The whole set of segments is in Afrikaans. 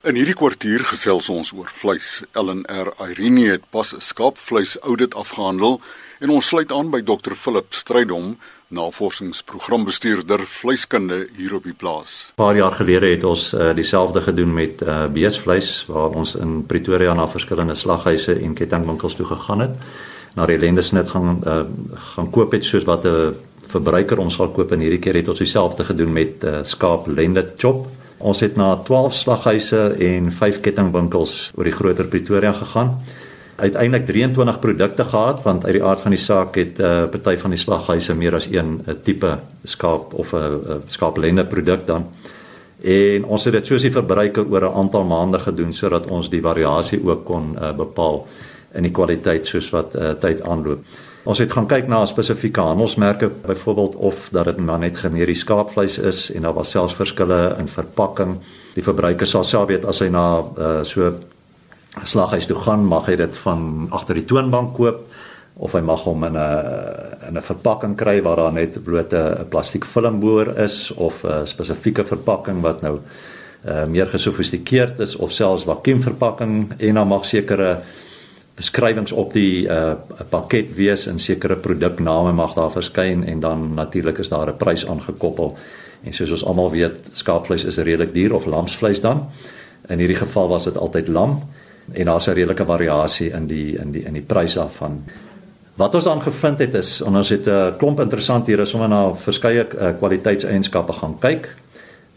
In hierdie kwartier gesels ons oor vleis. Ellen R. Irene het pas 'n skaapvleis audit afgehandel en ons sluit aan by Dr. Philip Strydom, navorsingsprogrambestuurder vleiskunde hier op die plaas. 'n Paar jaar gelede het ons uh, dieselfde gedoen met uh, beesvleis waar ons in Pretoria na verskillende slaghuise en kettingwinkels toe gegaan het. Na die lendesnit gaan uh, gaan koop het soos wat 'n verbruiker ons sal koop en hierdie keer het ons dieselfde gedoen met uh, skaap lende chop Ons het na 12 slaghuise en 5 kettingwinkels oor die groter Pretoria gegaan. Uiteindelik 23 produkte gehad want uit die aard van die saak het 'n uh, party van die slaghuise meer as een 'n tipe skaap of 'n skaaplende produk dan. En ons het dit soos die verbruiker oor 'n aantal maande gedoen sodat ons die variasie ook kon uh, bepaal in die kwaliteit soos wat uh, tyd aanloop. Ons het gaan kyk na spesifieke handelsmerke, byvoorbeeld of dat dit maar net generies skaapvleis is en daar was selfs verskille in verpakking. Die verbruiker sal self weet as hy na uh, so slaghuis toe gaan, mag hy dit van agter die toonbank koop of hy mag hom in 'n in 'n verpakking kry waar daar net bloot 'n plastiek film boor is of 'n spesifieke verpakking wat nou uh, meer gesofistikeerd is of selfs vakuumverpakking en dan mag sekere beskrywings op die uh pakket wees en sekere produkname mag daar verskyn en dan natuurlik is daar 'n prys aangekoppel. En soos ons almal weet, skaapvleis is redelik duur of lamsvleis dan. In hierdie geval was dit altyd lam en daar's 'n redelike variasie in die in die in die prys daarvan. Wat ons dan gevind het is ons het 'n klomp interessant hier is om na verskeie uh, kwaliteitseienskappe gaan kyk.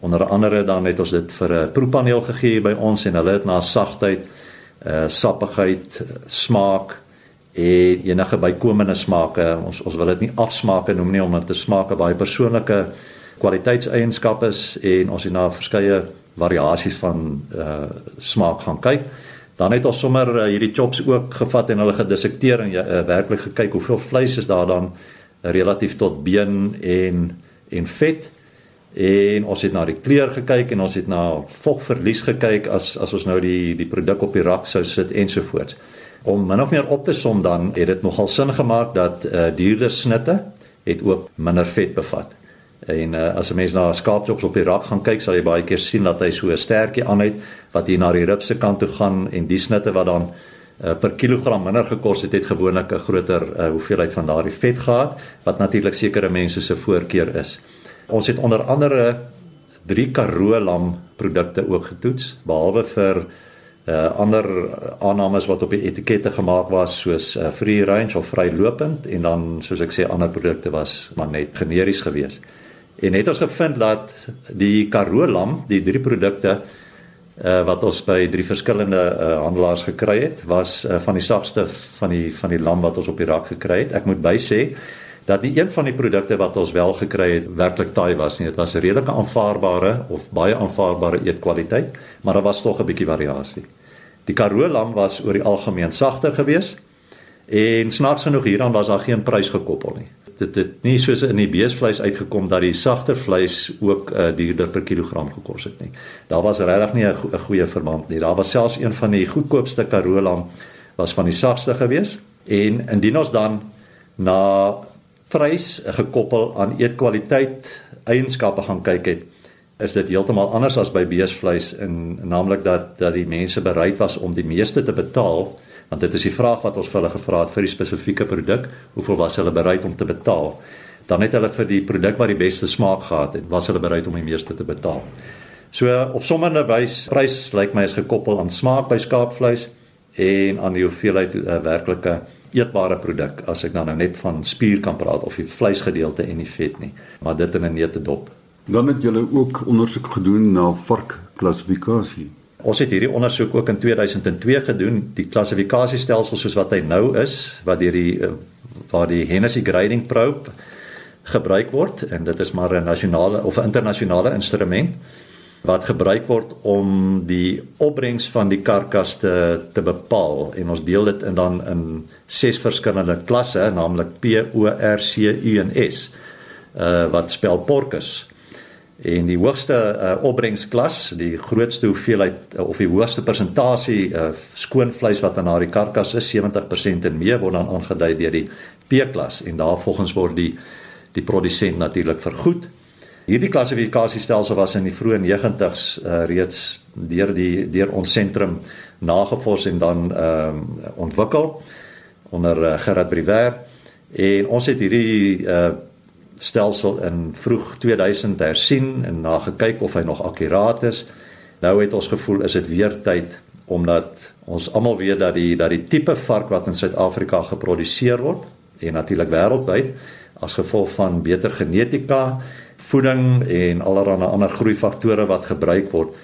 Onder andere dan het ons dit vir 'n proepaneel gegee by ons en hulle het na sagtheid uh sappigheid, smaak en enige bykomende smake. Ons ons wil dit nie afsmake noem nie omdat dit smaak 'n baie persoonlike kwaliteitseienskap is en ons het na verskeie variasies van uh smaak gaan kyk. Dan het ons sommer uh, hierdie chops ook gevat en hulle gedissekteer en uh, werklik gekyk hoeveel vleis is daar dan relatief tot been en en vet en ons het na die kleur gekyk en ons het na vogverlies gekyk as as ons nou die die produk op die rak sou sit ensovoorts. Om min of meer op te som dan het dit nogal sin gemaak dat uh, duurder snitte het ook minder vet bevat. En uh, as 'n mens na skaapchops op die rak gaan kyk, sal jy baie keer sien dat hy so 'n sterkie aan het wat hier na die ribse kant toe gaan en die snitte wat dan uh, per kilogram minder gekos het, het gewoonlik 'n groter uh, hoeveelheid van daardie vet gehad wat natuurlik sekere mense se voorkeur is. Ons het onder andere drie Karoo lam produkte ook getoets behalwe vir uh ander aannames wat op die etikette gemaak was soos uh, free range of vrylopend en dan soos ek sê ander produkte was maar net generies geweest. En het ons gevind dat die Karoo lam, die drie produkte uh wat ons by drie verskillende uh, handelaars gekry het, was uh, van die sagste van die van die lam wat ons op die rak gekry het. Ek moet by sê dat die een van die produkte wat ons wel gekry het werklik taai was nie. Dit was 'n redelike aanvaarbare of baie aanvaarbare eetkwaliteit, maar daar was tog 'n bietjie variasie. Die Karoo lam was oor die algemeen sagter geweest en snaaks genoeg hieraan was daar geen prys gekoppel nie. Dit het nie soos in die beesvleis uitgekom dat die sagter vleis ook uh, duurder per kilogram gekos het nie. Daar was regtig nie 'n go goeie verband nie. Daar was selfs een van die goedkoopste Karoo lam was van die sagste geweest en indien ons dan na prys gekoppel aan eetkwaliteit eienskappe gaan kyk het is dit heeltemal anders as by beesvleis en naamlik dat dat die mense bereid was om die meeste te betaal want dit is die vraag wat ons vir hulle gevra het vir die spesifieke produk hoeveel was hulle bereid om te betaal? Dan het hulle vir die produk wat die beste smaak gehad het was hulle bereid om die meeste te betaal. So op sommige wyse prys lyk my is gekoppel aan smaak by skaapvleis en aan die hoeveelheid uh, werklike eetbare produk as ek nou net van spier kan praat of die vleisgedeelte en die vet nie, maar dit in 'n neute dop. Dan het julle ook ondersoek gedoen na varkklassifikasie. Ons het hierdie ondersoek ook in 2002 gedoen, die klassifikasiestelsel soos wat hy nou is, wat deur die eh, waar die Hennessy grading probe gebruik word en dit is maar 'n nasionale of 'n internasionale instrument wat gebruik word om die opbrengs van die karkas te te bepaal. En ons deel dit in dan in ses verskillende klasse naamlik P O R C U en S uh wat spel porkus. En die hoogste uh, opbrengsklas die grootste hoeveelheid uh, of die hoogste persentasie uh, skoon vleis wat aan daardie karkas is 70% en meer word dan aangedui deur die P klas en daarvolgens word die die produsent natuurlik vergoed Hierdie klassifikasiestelsel was in die vroeë 90's uh, reeds deur die deur ons sentrum nagevors en dan ehm uh, ontwikkel onder uh, Gerard Briwer en ons het hierdie uh, stelsel in vroeg 2000 hersien en na gekyk of hy nog akkuraat is. Nou het ons gevoel is dit weer tyd omdat ons almal weet dat die dat die tipe vark wat in Suid-Afrika geproduseer word en natuurlik wêreldwyd as gevolg van beter genetika, voeding en allerlei ander groeifaktore wat gebruik word,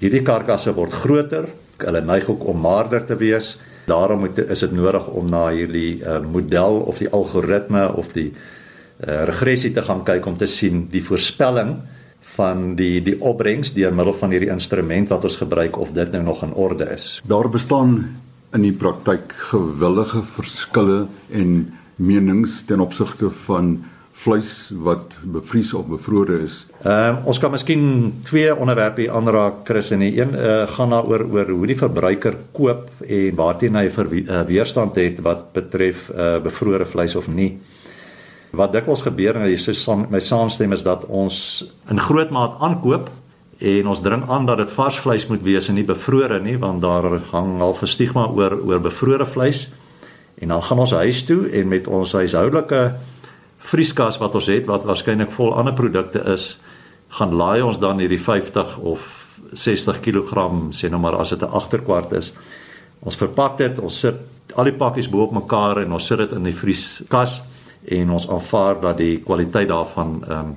hierdie karkasse word groter, hulle neig ook om maarder te wees. Daarom moet is dit nodig om na hierdie uh, model of die algoritme of die uh, regressie te gaan kyk om te sien die voorspelling van die die opbrengs deur middel van hierdie instrument wat ons gebruik of dit nou nog in orde is. Daar bestaan in die praktyk gewillige verskille en menings ten opsigte van vleis wat bevries of bevrore is. Ehm uh, ons kan miskien twee onderwerpe aanraak Chris en die een uh, gaan daaroor oor hoe die verbruiker koop en waarteen hy ver, uh, weerstand het wat betref uh, bevrore vleis of nie. Wat dikwels gebeur en jy sê saam, my saamstem is dat ons in groot maat aankoop en ons dring aan dat dit vars vleis moet wees en nie bevrore nie want daar hang al 'n stigma oor oor bevrore vleis. En dan gaan ons huis toe en met ons huishoudelike vrieskas wat ons het wat waarskynlik vol ander produkte is, gaan laai ons dan hierdie 50 of 60 kg sê nou maar as dit 'n agterkwart is. Ons verpak dit, ons sit al die pakkies bo op mekaar en ons sit dit in die vrieskas en ons aanvaar dat die kwaliteit daarvan ehm um,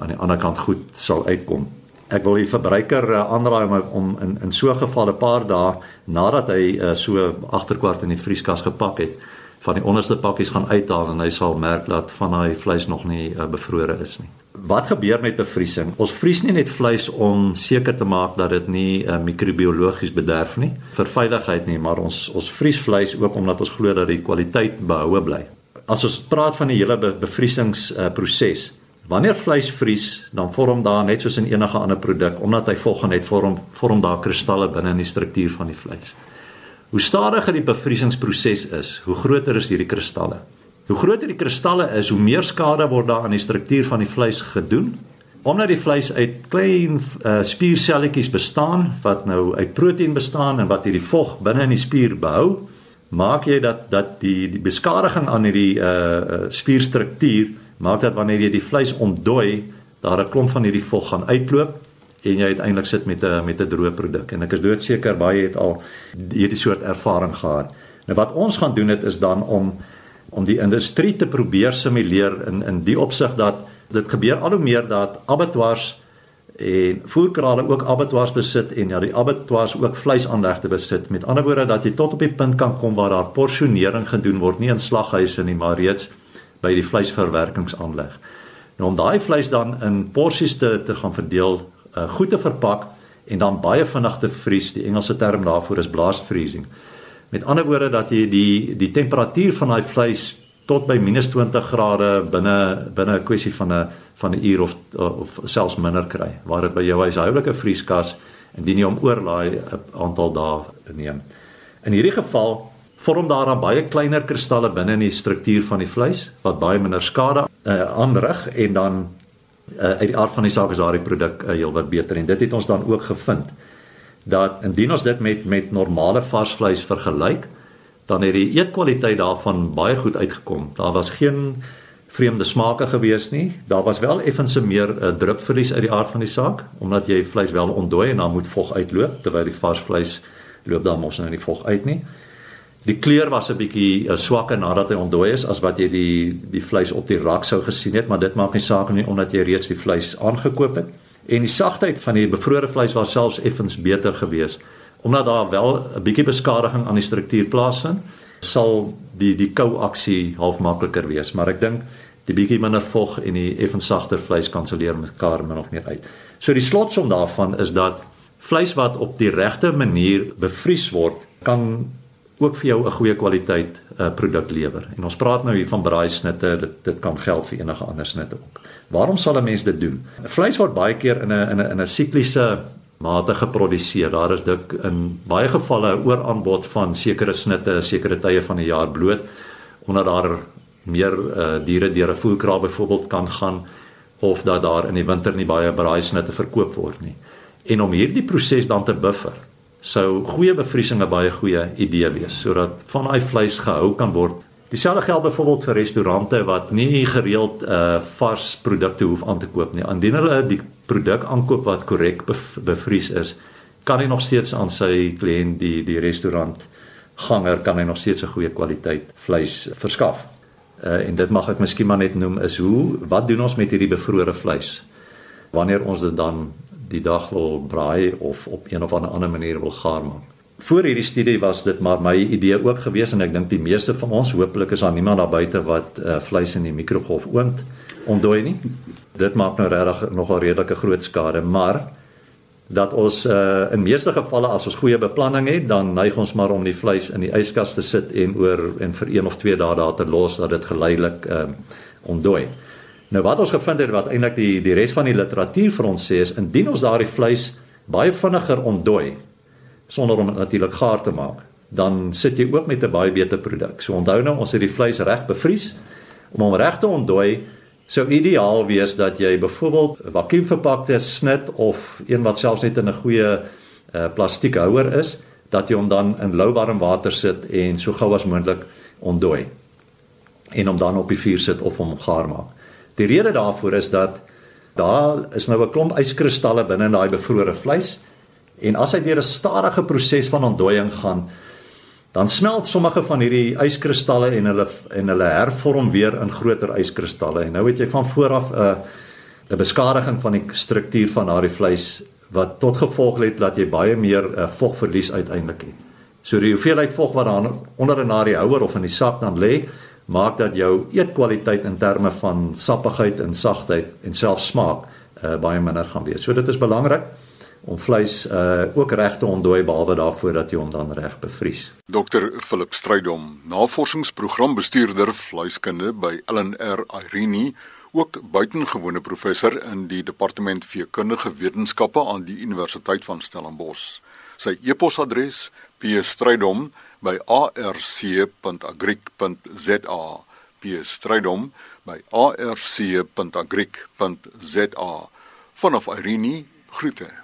aan die ander kant goed sal uitkom. Ek wil die verbruiker uh, aanraai om, om in in so 'n geval 'n paar dae nadat hy uh, so agterkwart in die vrieskas gepak het, van die onderste pakkies gaan uithaal en hy sal merk dat van daai vleis nog nie uh, bevrore is nie. Wat gebeur met bevriesing? Ons vries nie net vleis om seker te maak dat dit nie uh, microbiologies bederf nie, vir veiligheid nie, maar ons ons vries vleis ook omdat ons glo dat die kwaliteit behoue bly as ons praat van die hele be bevriesingsproses, uh, wanneer vleis vries, dan vorm daar net soos in enige ander produk, omdat hy volgens net vorm vorm daar kristalle binne in die struktuur van die vleis. Hoe stadiger die bevriesingsproses is, hoe groter is hierdie kristalle. Hoe groter die kristalle is, hoe meer skade word daar aan die struktuur van die vleis gedoen. Omdat die vleis uit klein uh, spierselletjies bestaan wat nou uit proteïen bestaan en wat hierdie vog binne in die spier behou, maak jy dat dat die die beskadiging aan hierdie uh spierstruktuur maak dat wanneer jy die vleis ontdooi, daar 'n klomp van hierdie vog gaan uitloop en jy uiteindelik sit met 'n met 'n droë produk. En ek is doodseker baie het al hierdie soort ervaring gehad. Nou wat ons gaan doen dit is dan om om die industrie te probeer simuleer in in die opsig dat dit gebeur al hoe meer dat abattoirs en voerkrale ook abattoirs besit en ja die abattoirs ook vleisaanlegte besit. Met ander woorde dat jy tot op die punt kan kom waar daar porsionering gedoen word, nie in slaghuise nie, maar reeds by die vleisverwerkingsaanleg. Nou om daai vleis dan in porsies te te gaan verdeel, uh, goed te verpak en dan baie vinnig te vries. Die Engelse term daarvoor is blast freezing. Met ander woorde dat jy die die temperatuur van daai vleis tot by -20 grade binne binne 'n kwessie van 'n van 'n uur of of selfs minder kry waar dit by jou huishoudelike vrieskas indien jy hom oorlaai 'n aantal dae neem. In hierdie geval vorm daar dan baie kleiner kristalle binne in die struktuur van die vleis wat baie minder skade uh, aanrig en dan uh, uit die aard van die saak is daardie produk uh, heelwat beter en dit het ons dan ook gevind dat indien ons dit met met normale vars vleis vergelyk dan het die eetkwaliteit daarvan baie goed uitgekom. Daar was geen vreemde smake gewees nie. Daar was wel effense meer uh, eh, drupverlies uit die aard van die saak omdat jy vleis wel ontdooi en dan moet vog uitloop terwyl die vars vleis loop dan mos nou nie vog uit nie. Die kleur was 'n bietjie uh, swakker nadat hy ontdooi is as wat jy die die vleis op die rak sou gesien het, maar dit maak nie saak nie omdat jy reeds die vleis aangekoop het. En die sagtheid van die bevrore vleis was selfs effens beter geweest omdat daar wel 'n bietjie beskadiging aan die struktuur plaasvind, sal die die kou aksie half makliker wees, maar ek dink die bietjie minder vog en die effens sagter vleis kanselleer mekaar min of meer uit. So die slotsom daarvan is dat vleis wat op die regte manier bevries word, kan ook vir jou 'n goeie kwaliteit uh, produk lewer. En ons praat nou hier van braai snitte, dit dit kan geld vir enige ander snitte ook. Waarom sal 'n mens dit doen? Vleis word baie keer in 'n in 'n in 'n sikliese mate geproduseer. Daar is dik in baie gevalle ooraanbod van sekere snitte, sekere tye van die jaar bloot omdat daar meer uh, diere deur 'n voerkraal byvoorbeeld kan gaan of dat daar in die winter nie baie braaisnitte verkoop word nie. En om hierdie proses dan te buffer, sou goeie bevriesing 'n baie goeie idee wees sodat van daai vleis gehou kan word. Dieselfde geld byvoorbeeld vir restaurante wat nie gereeld uh, vars produkte hoef aan te koop nie. Indien hulle die produk aankoop wat korrek bevries is, kan hy nog steeds aan sy kliënt die die restaurant ganger kan hy nog steeds 'n goeie kwaliteit vleis verskaf. Uh, en dit mag ek miskien maar net noem is hoe wat doen ons met hierdie bevrore vleis? Wanneer ons dit dan die dag wil braai of op een of ander manier wil gaar maak. Voor hierdie studie was dit maar my idee ook gewees en ek dink die meeste van ons hopelik is daar niemand daar buite wat uh, vleis in die mikrogolf oond ontdooi nie. Dit maak nou regtig nogal redelike groot skade, maar dat ons uh, in meeste gevalle as ons goeie beplanning het, dan neig ons maar om die vleis in die yskas te sit en oor en vir 1 of 2 dae daar te los dat dit geleidelik um, ontdooi. Nou wat ons gevind het wat eintlik die die res van die literatuur vir ons sê is indien ons daardie vleis baie vinniger ontdooi sonder om dit natuurlik gaar te maak, dan sit jy ook met 'n baie beter produk. So onthou nou ons het die vleis reg bevries om hom reg te ontdooi sou ideaal wees dat jy byvoorbeeld vakuumverpakte snit of een wat selfs net in 'n goeie uh, plastiek houer is, dat jy hom dan in louwarm water sit en so gou as moontlik ontdooi. En hom dan op die vuur sit of hom gaar maak. Die rede daarvoor is dat daar is nou 'n klomp yskristalle binne in daai bevrore vleis en as hy deur 'n stadige proses van ontdooiing gaan, dan smelt sommige van hierdie yskristalle en hulle en hulle hervorm weer in groter yskristalle en nou het jy van vooraf 'n uh, 'n beskadiging van die struktuur van daardie vleis wat tot gevolg het dat jy baie meer uh, vogverlies uiteindelik het. So die hoeveelheid vog wat daar onder in daardie houer of in die sak dan lê, maak dat jou eetkwaliteit in terme van sappigheid en sagtheid en selfs smaak uh, baie minder gaan wees. So dit is belangrik om vleis uh ook reg te ontdooi behalwe daarvoor dat jy hom dan reg bevries. Dr Philip Strydom, navorsingsprogrambestuurder vleiskunde by LNR Irene, ook buitengewone professor in die departement veekundige wetenskappe aan die Universiteit van Stellenbosch. Sy e-posadres: pstrydom@arc.agric.za. pstrydom@arc.agric.za. Vanaf Irene, groete.